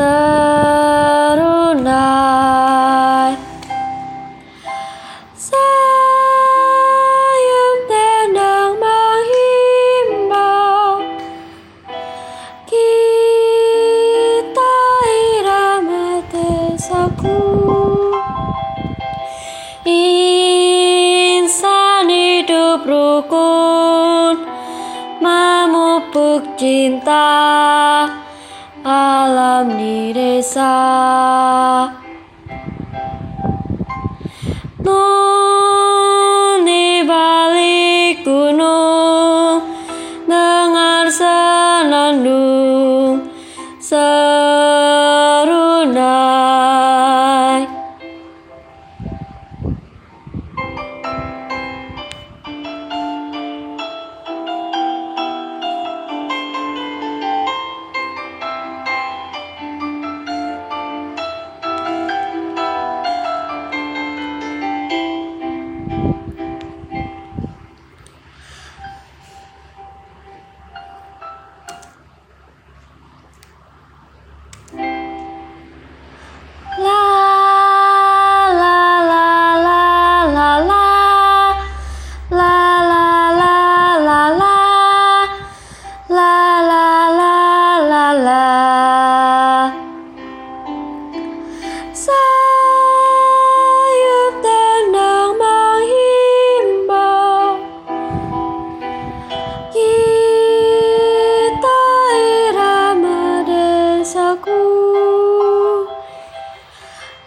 serunai Sayup tendang menghimbau Kita irama desaku Insan hidup rukun Memupuk cinta alam nire zaharra.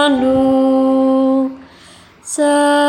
Senandung Serunai